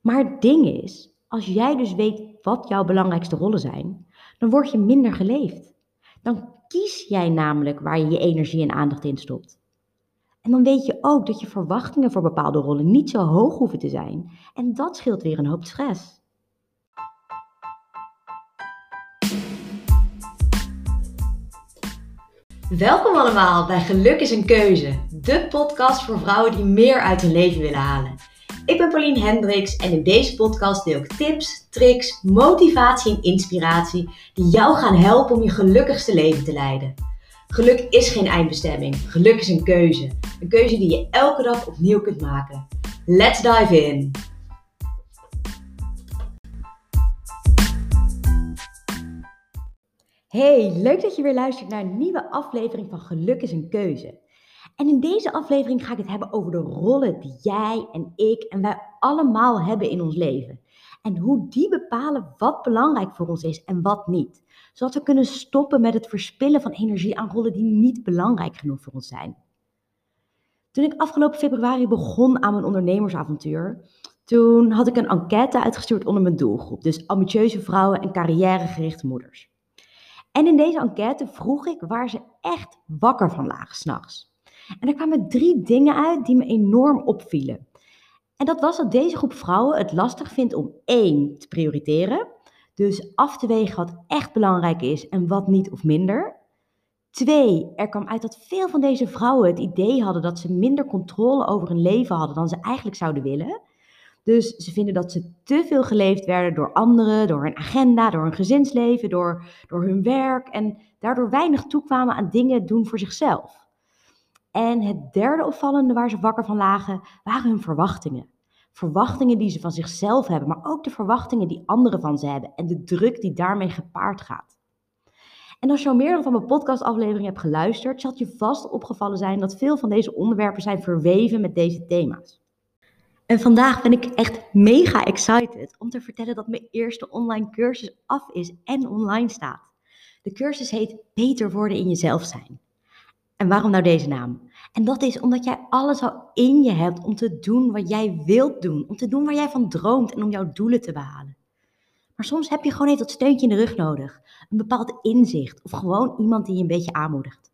Maar het ding is, als jij dus weet wat jouw belangrijkste rollen zijn, dan word je minder geleefd. Dan kies jij namelijk waar je je energie en aandacht in stopt. En dan weet je ook dat je verwachtingen voor bepaalde rollen niet zo hoog hoeven te zijn. En dat scheelt weer een hoop stress. Welkom allemaal bij Geluk is een Keuze, de podcast voor vrouwen die meer uit hun leven willen halen. Ik ben Pauline Hendricks en in deze podcast deel ik tips, tricks, motivatie en inspiratie die jou gaan helpen om je gelukkigste leven te leiden. Geluk is geen eindbestemming, geluk is een keuze. Een keuze die je elke dag opnieuw kunt maken. Let's dive in! Hey, leuk dat je weer luistert naar een nieuwe aflevering van Geluk is een keuze. En in deze aflevering ga ik het hebben over de rollen die jij en ik en wij allemaal hebben in ons leven. En hoe die bepalen wat belangrijk voor ons is en wat niet. Zodat we kunnen stoppen met het verspillen van energie aan rollen die niet belangrijk genoeg voor ons zijn. Toen ik afgelopen februari begon aan mijn ondernemersavontuur, toen had ik een enquête uitgestuurd onder mijn doelgroep. Dus ambitieuze vrouwen en carrièregerichte moeders. En in deze enquête vroeg ik waar ze echt wakker van lagen s'nachts. En er kwamen drie dingen uit die me enorm opvielen. En dat was dat deze groep vrouwen het lastig vindt om één te prioriteren. Dus af te wegen wat echt belangrijk is en wat niet of minder. Twee, er kwam uit dat veel van deze vrouwen het idee hadden dat ze minder controle over hun leven hadden dan ze eigenlijk zouden willen. Dus ze vinden dat ze te veel geleefd werden door anderen, door hun agenda, door hun gezinsleven, door, door hun werk en daardoor weinig toekwamen aan dingen doen voor zichzelf. En het derde opvallende waar ze wakker van lagen, waren hun verwachtingen. Verwachtingen die ze van zichzelf hebben, maar ook de verwachtingen die anderen van ze hebben en de druk die daarmee gepaard gaat. En als je al meerdere van mijn podcastafleveringen hebt geluisterd, zal het je vast opgevallen zijn dat veel van deze onderwerpen zijn verweven met deze thema's. En vandaag ben ik echt mega excited om te vertellen dat mijn eerste online cursus af is en online staat. De cursus heet Beter worden in jezelf zijn. En waarom nou deze naam? En dat is omdat jij alles al in je hebt om te doen wat jij wilt doen. Om te doen waar jij van droomt en om jouw doelen te behalen. Maar soms heb je gewoon even dat steuntje in de rug nodig. Een bepaald inzicht of gewoon iemand die je een beetje aanmoedigt.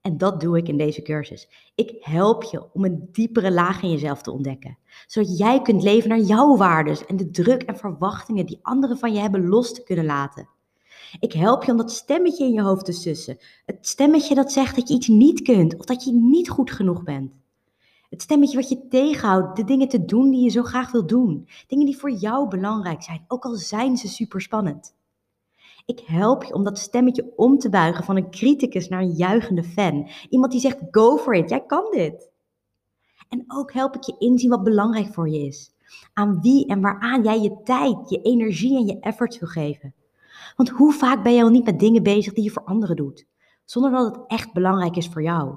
En dat doe ik in deze cursus. Ik help je om een diepere laag in jezelf te ontdekken. Zodat jij kunt leven naar jouw waarden en de druk en verwachtingen die anderen van je hebben los te kunnen laten. Ik help je om dat stemmetje in je hoofd te sussen. Het stemmetje dat zegt dat je iets niet kunt of dat je niet goed genoeg bent. Het stemmetje wat je tegenhoudt de dingen te doen die je zo graag wil doen. Dingen die voor jou belangrijk zijn, ook al zijn ze super spannend. Ik help je om dat stemmetje om te buigen van een criticus naar een juichende fan. Iemand die zegt: go for it, jij kan dit. En ook help ik je inzien wat belangrijk voor je is. Aan wie en waaraan jij je tijd, je energie en je efforts wil geven. Want hoe vaak ben je al niet met dingen bezig die je voor anderen doet, zonder dat het echt belangrijk is voor jou?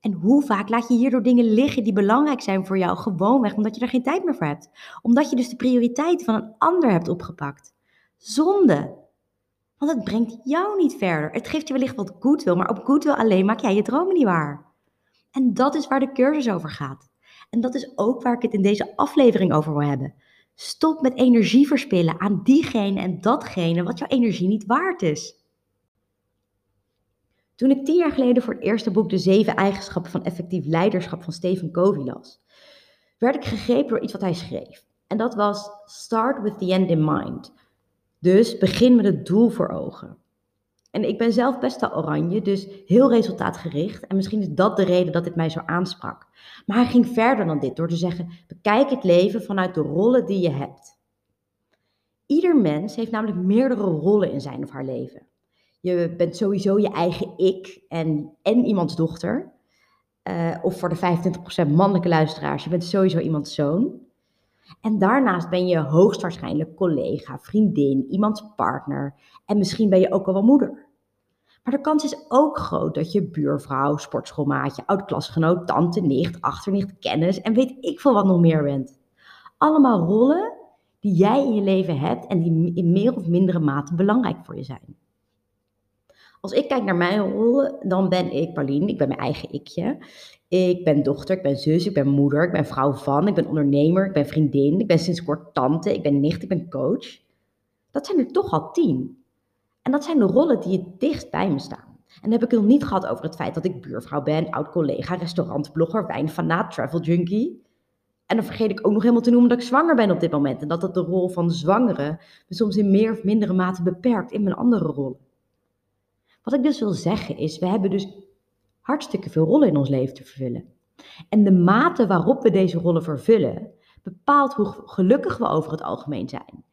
En hoe vaak laat je hierdoor dingen liggen die belangrijk zijn voor jou, gewoonweg omdat je er geen tijd meer voor hebt? Omdat je dus de prioriteit van een ander hebt opgepakt. Zonde. Want het brengt jou niet verder. Het geeft je wellicht wat goodwill, maar op goodwill alleen maak jij je dromen niet waar. En dat is waar de cursus over gaat. En dat is ook waar ik het in deze aflevering over wil hebben. Stop met energie verspillen aan diegene en datgene wat jouw energie niet waard is. Toen ik tien jaar geleden voor het eerste boek De Zeven Eigenschappen van Effectief Leiderschap van Stephen Covey las, werd ik gegrepen door iets wat hij schreef. En dat was Start with the end in mind. Dus begin met het doel voor ogen. En ik ben zelf best wel oranje, dus heel resultaatgericht. En misschien is dat de reden dat dit mij zo aansprak. Maar hij ging verder dan dit door te zeggen: bekijk het leven vanuit de rollen die je hebt. Ieder mens heeft namelijk meerdere rollen in zijn of haar leven. Je bent sowieso je eigen ik en, en iemands dochter. Uh, of voor de 25% mannelijke luisteraars, je bent sowieso iemands zoon. En daarnaast ben je hoogstwaarschijnlijk collega, vriendin, iemands partner en misschien ben je ook al wel moeder. Maar de kans is ook groot dat je buurvrouw, sportschoolmaatje, oud-klasgenoot, tante, nicht, achternicht, kennis en weet ik veel wat nog meer bent. Allemaal rollen die jij in je leven hebt en die in meer of mindere mate belangrijk voor je zijn. Als ik kijk naar mijn rollen, dan ben ik Pauline, ik ben mijn eigen ikje. Ik ben dochter, ik ben zus, ik ben moeder, ik ben vrouw van, ik ben ondernemer, ik ben vriendin, ik ben sinds kort tante, ik ben nicht, ik ben coach. Dat zijn er toch al tien. En dat zijn de rollen die het dichtst bij me staan. En dan heb ik het nog niet gehad over het feit dat ik buurvrouw ben, oud-collega, restaurantblogger, wijnfanaat, travel junkie. En dan vergeet ik ook nog helemaal te noemen dat ik zwanger ben op dit moment. En dat dat de rol van zwangere me soms in meer of mindere mate beperkt in mijn andere rollen. Wat ik dus wil zeggen is, we hebben dus hartstikke veel rollen in ons leven te vervullen. En de mate waarop we deze rollen vervullen, bepaalt hoe gelukkig we over het algemeen zijn.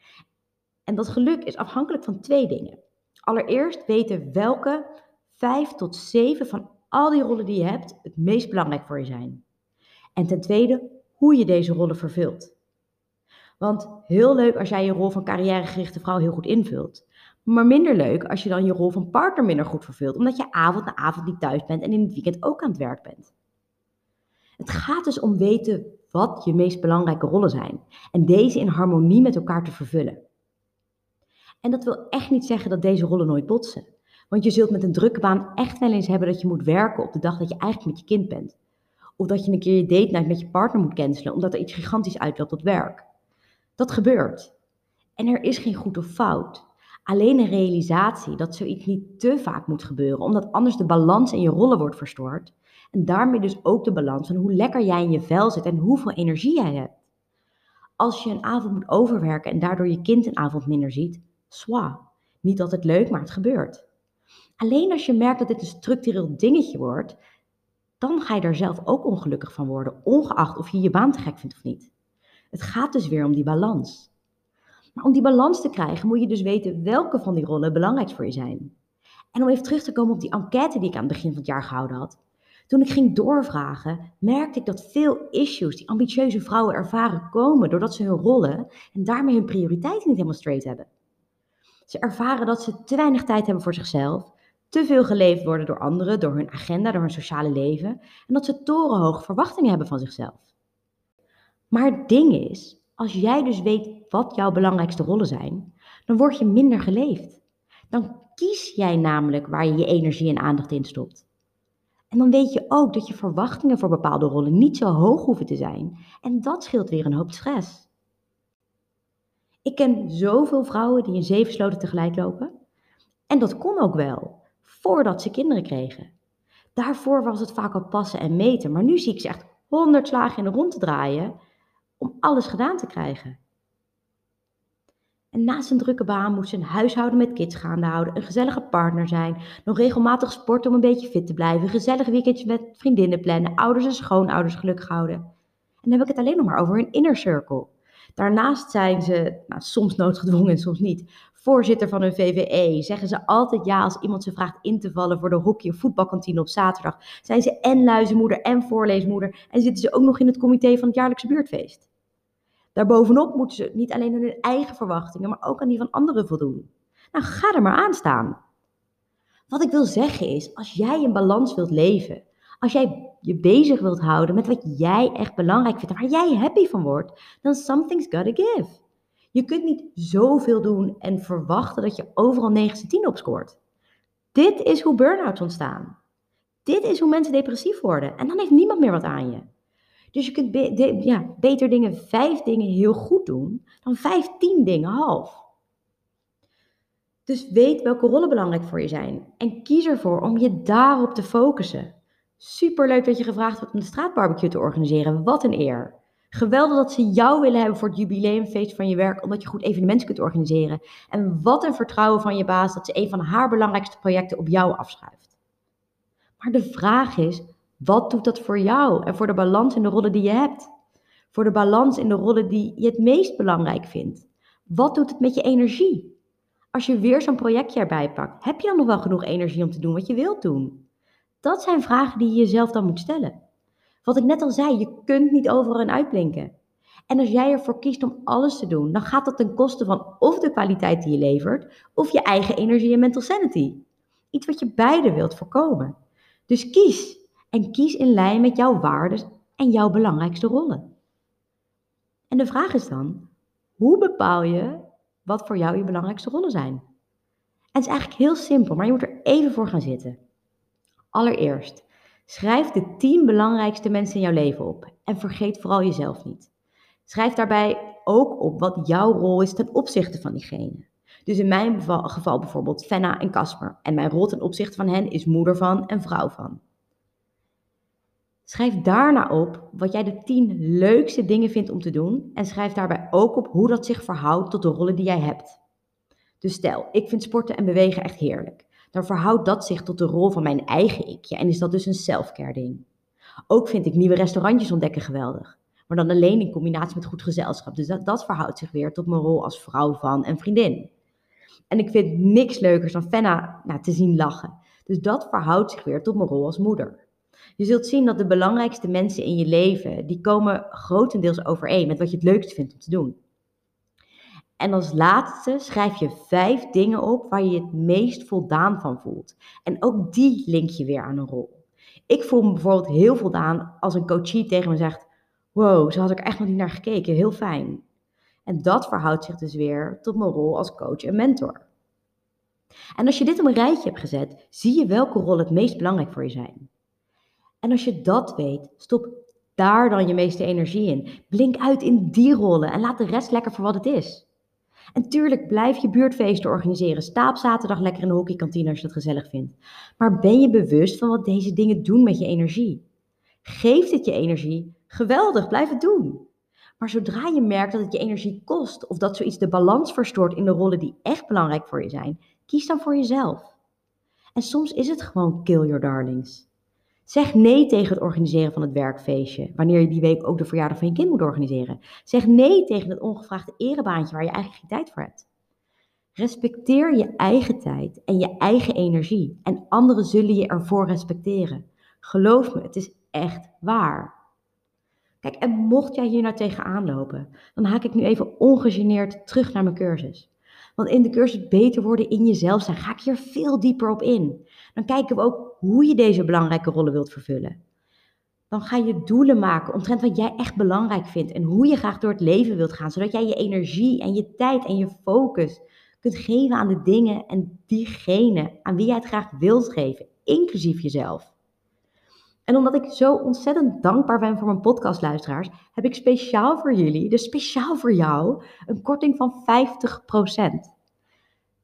En dat geluk is afhankelijk van twee dingen. Allereerst weten welke vijf tot zeven van al die rollen die je hebt het meest belangrijk voor je zijn. En ten tweede, hoe je deze rollen vervult. Want heel leuk als jij je rol van carrièregerichte vrouw heel goed invult. Maar minder leuk als je dan je rol van partner minder goed vervult, omdat je avond na avond niet thuis bent en in het weekend ook aan het werk bent. Het gaat dus om weten wat je meest belangrijke rollen zijn en deze in harmonie met elkaar te vervullen. En dat wil echt niet zeggen dat deze rollen nooit botsen. Want je zult met een drukke baan echt wel eens hebben dat je moet werken op de dag dat je eigenlijk met je kind bent. Of dat je een keer je date night met je partner moet cancelen omdat er iets gigantisch uitloopt op werk. Dat gebeurt. En er is geen goed of fout. Alleen een realisatie dat zoiets niet te vaak moet gebeuren, omdat anders de balans in je rollen wordt verstoord. En daarmee dus ook de balans van hoe lekker jij in je vel zit en hoeveel energie jij hebt. Als je een avond moet overwerken en daardoor je kind een avond minder ziet, swa. Niet altijd leuk, maar het gebeurt. Alleen als je merkt dat dit een structureel dingetje wordt, dan ga je er zelf ook ongelukkig van worden, ongeacht of je je baan te gek vindt of niet. Het gaat dus weer om die balans. Maar om die balans te krijgen moet je dus weten welke van die rollen belangrijk voor je zijn. En om even terug te komen op die enquête die ik aan het begin van het jaar gehouden had. Toen ik ging doorvragen, merkte ik dat veel issues die ambitieuze vrouwen ervaren komen doordat ze hun rollen en daarmee hun prioriteiten niet helemaal straight hebben. Ze ervaren dat ze te weinig tijd hebben voor zichzelf, te veel geleefd worden door anderen, door hun agenda, door hun sociale leven en dat ze torenhoge verwachtingen hebben van zichzelf. Maar het ding is, als jij dus weet wat jouw belangrijkste rollen zijn, dan word je minder geleefd. Dan kies jij namelijk waar je je energie en aandacht in stopt. En dan weet je ook dat je verwachtingen voor bepaalde rollen niet zo hoog hoeven te zijn. En dat scheelt weer een hoop stress. Ik ken zoveel vrouwen die in zeven sloten tegelijk lopen. En dat kon ook wel, voordat ze kinderen kregen. Daarvoor was het vaak al passen en meten, maar nu zie ik ze echt honderd slagen in de rond te draaien om alles gedaan te krijgen. En naast een drukke baan moet ze een huishouden met kids gaande houden, een gezellige partner zijn, nog regelmatig sporten om een beetje fit te blijven, gezellig weekendje met vriendinnen plannen, ouders en schoonouders gelukkig houden. En dan heb ik het alleen nog maar over hun inner. Daarnaast zijn ze, nou, soms noodgedwongen en soms niet, voorzitter van hun VVE. Zeggen ze altijd ja als iemand ze vraagt in te vallen voor de hockey- of voetbalkantine op zaterdag. Zijn ze en luizenmoeder en voorleesmoeder en zitten ze ook nog in het comité van het jaarlijkse buurtfeest. Daarbovenop moeten ze niet alleen aan hun eigen verwachtingen, maar ook aan die van anderen voldoen. Nou, ga er maar aan staan. Wat ik wil zeggen is, als jij in balans wilt leven, als jij je bezig wilt houden met wat jij echt belangrijk vindt, waar jij happy van wordt, dan something's gotta give. Je kunt niet zoveel doen en verwachten dat je overal 9 10 op scoort. Dit is hoe burn-outs ontstaan. Dit is hoe mensen depressief worden. En dan heeft niemand meer wat aan je. Dus je kunt beter dingen, vijf dingen heel goed doen, dan vijftien dingen half. Dus weet welke rollen belangrijk voor je zijn. En kies ervoor om je daarop te focussen. Superleuk dat je gevraagd wordt om de straatbarbecue te organiseren. Wat een eer. Geweldig dat ze jou willen hebben voor het jubileumfeest van je werk, omdat je goed evenementen kunt organiseren. En wat een vertrouwen van je baas dat ze een van haar belangrijkste projecten op jou afschuift. Maar de vraag is, wat doet dat voor jou en voor de balans in de rollen die je hebt? Voor de balans in de rollen die je het meest belangrijk vindt? Wat doet het met je energie? Als je weer zo'n projectje erbij pakt, heb je dan nog wel genoeg energie om te doen wat je wilt doen? Dat zijn vragen die je jezelf dan moet stellen. Wat ik net al zei, je kunt niet overal in uitblinken. En als jij ervoor kiest om alles te doen, dan gaat dat ten koste van of de kwaliteit die je levert, of je eigen energie en mental sanity. Iets wat je beide wilt voorkomen. Dus kies en kies in lijn met jouw waarden en jouw belangrijkste rollen. En de vraag is dan, hoe bepaal je wat voor jou je belangrijkste rollen zijn? het is eigenlijk heel simpel, maar je moet er even voor gaan zitten. Allereerst, schrijf de 10 belangrijkste mensen in jouw leven op en vergeet vooral jezelf niet. Schrijf daarbij ook op wat jouw rol is ten opzichte van diegene. Dus in mijn geval bijvoorbeeld Fenna en Casper. En mijn rol ten opzichte van hen is moeder van en vrouw van. Schrijf daarna op wat jij de 10 leukste dingen vindt om te doen. En schrijf daarbij ook op hoe dat zich verhoudt tot de rollen die jij hebt. Dus stel, ik vind sporten en bewegen echt heerlijk. Dan verhoudt dat zich tot de rol van mijn eigen ikje en is dat dus een selfcare ding. Ook vind ik nieuwe restaurantjes ontdekken geweldig. Maar dan alleen in combinatie met goed gezelschap. Dus dat, dat verhoudt zich weer tot mijn rol als vrouw van en vriendin. En ik vind niks leukers dan Fenna nou, te zien lachen. Dus dat verhoudt zich weer tot mijn rol als moeder. Je zult zien dat de belangrijkste mensen in je leven, die komen grotendeels overeen met wat je het leukst vindt om te doen. En als laatste schrijf je vijf dingen op waar je het meest voldaan van voelt. En ook die link je weer aan een rol. Ik voel me bijvoorbeeld heel voldaan als een coachie tegen me zegt: Wow, zo had ik echt nog niet naar gekeken, heel fijn. En dat verhoudt zich dus weer tot mijn rol als coach en mentor. En als je dit op een rijtje hebt gezet, zie je welke rol het meest belangrijk voor je zijn. En als je dat weet, stop daar dan je meeste energie in. Blink uit in die rollen en laat de rest lekker voor wat het is. En tuurlijk blijf je buurtfeesten organiseren. Sta op zaterdag lekker in de hockeykantine als je dat gezellig vindt. Maar ben je bewust van wat deze dingen doen met je energie? Geeft het je energie? Geweldig, blijf het doen. Maar zodra je merkt dat het je energie kost of dat zoiets de balans verstoort in de rollen die echt belangrijk voor je zijn, kies dan voor jezelf. En soms is het gewoon kill your darlings. Zeg nee tegen het organiseren van het werkfeestje, wanneer je die week ook de verjaardag van je kind moet organiseren. Zeg nee tegen het ongevraagde erebaantje waar je eigenlijk geen tijd voor hebt. Respecteer je eigen tijd en je eigen energie en anderen zullen je ervoor respecteren. Geloof me, het is echt waar. Kijk, en mocht jij hier nou tegenaan lopen, dan haak ik nu even ongegeneerd terug naar mijn cursus. Want in de cursus Beter worden in jezelf zijn, ga ik hier veel dieper op in. Dan kijken we ook hoe je deze belangrijke rollen wilt vervullen. Dan ga je doelen maken omtrent wat jij echt belangrijk vindt en hoe je graag door het leven wilt gaan, zodat jij je energie en je tijd en je focus kunt geven aan de dingen en diegene aan wie jij het graag wilt geven, inclusief jezelf. En omdat ik zo ontzettend dankbaar ben voor mijn podcastluisteraars, heb ik speciaal voor jullie, dus speciaal voor jou, een korting van 50%.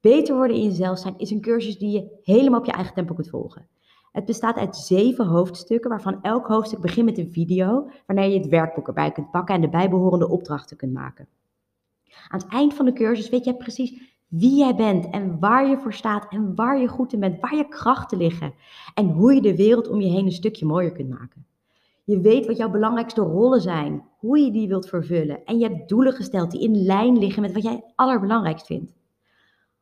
Beter worden in jezelf zijn is een cursus die je helemaal op je eigen tempo kunt volgen. Het bestaat uit zeven hoofdstukken, waarvan elk hoofdstuk begint met een video, waarna je het werkboek erbij kunt pakken en de bijbehorende opdrachten kunt maken. Aan het eind van de cursus weet jij precies wie jij bent en waar je voor staat en waar je goed in bent, waar je krachten liggen en hoe je de wereld om je heen een stukje mooier kunt maken. Je weet wat jouw belangrijkste rollen zijn, hoe je die wilt vervullen en je hebt doelen gesteld die in lijn liggen met wat jij allerbelangrijkst vindt.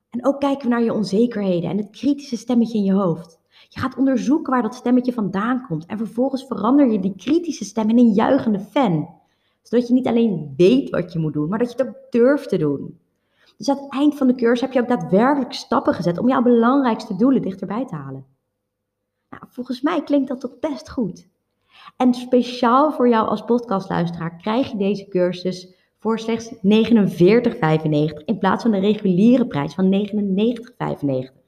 En ook kijken we naar je onzekerheden en het kritische stemmetje in je hoofd. Je gaat onderzoeken waar dat stemmetje vandaan komt en vervolgens verander je die kritische stem in een juichende fan. Zodat je niet alleen weet wat je moet doen, maar dat je het ook durft te doen. Dus aan het eind van de cursus heb je ook daadwerkelijk stappen gezet om jouw belangrijkste doelen dichterbij te halen. Nou, volgens mij klinkt dat toch best goed. En speciaal voor jou als podcastluisteraar krijg je deze cursus voor slechts 49,95 in plaats van de reguliere prijs van 99,95.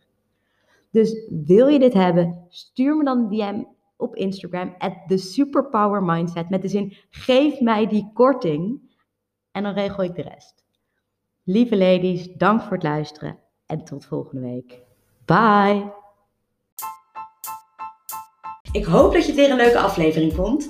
Dus wil je dit hebben, stuur me dan een DM op Instagram at the superpower mindset met de zin geef mij die korting en dan regel ik de rest. Lieve ladies, dank voor het luisteren en tot volgende week. Bye! Ik hoop dat je het weer een leuke aflevering vond.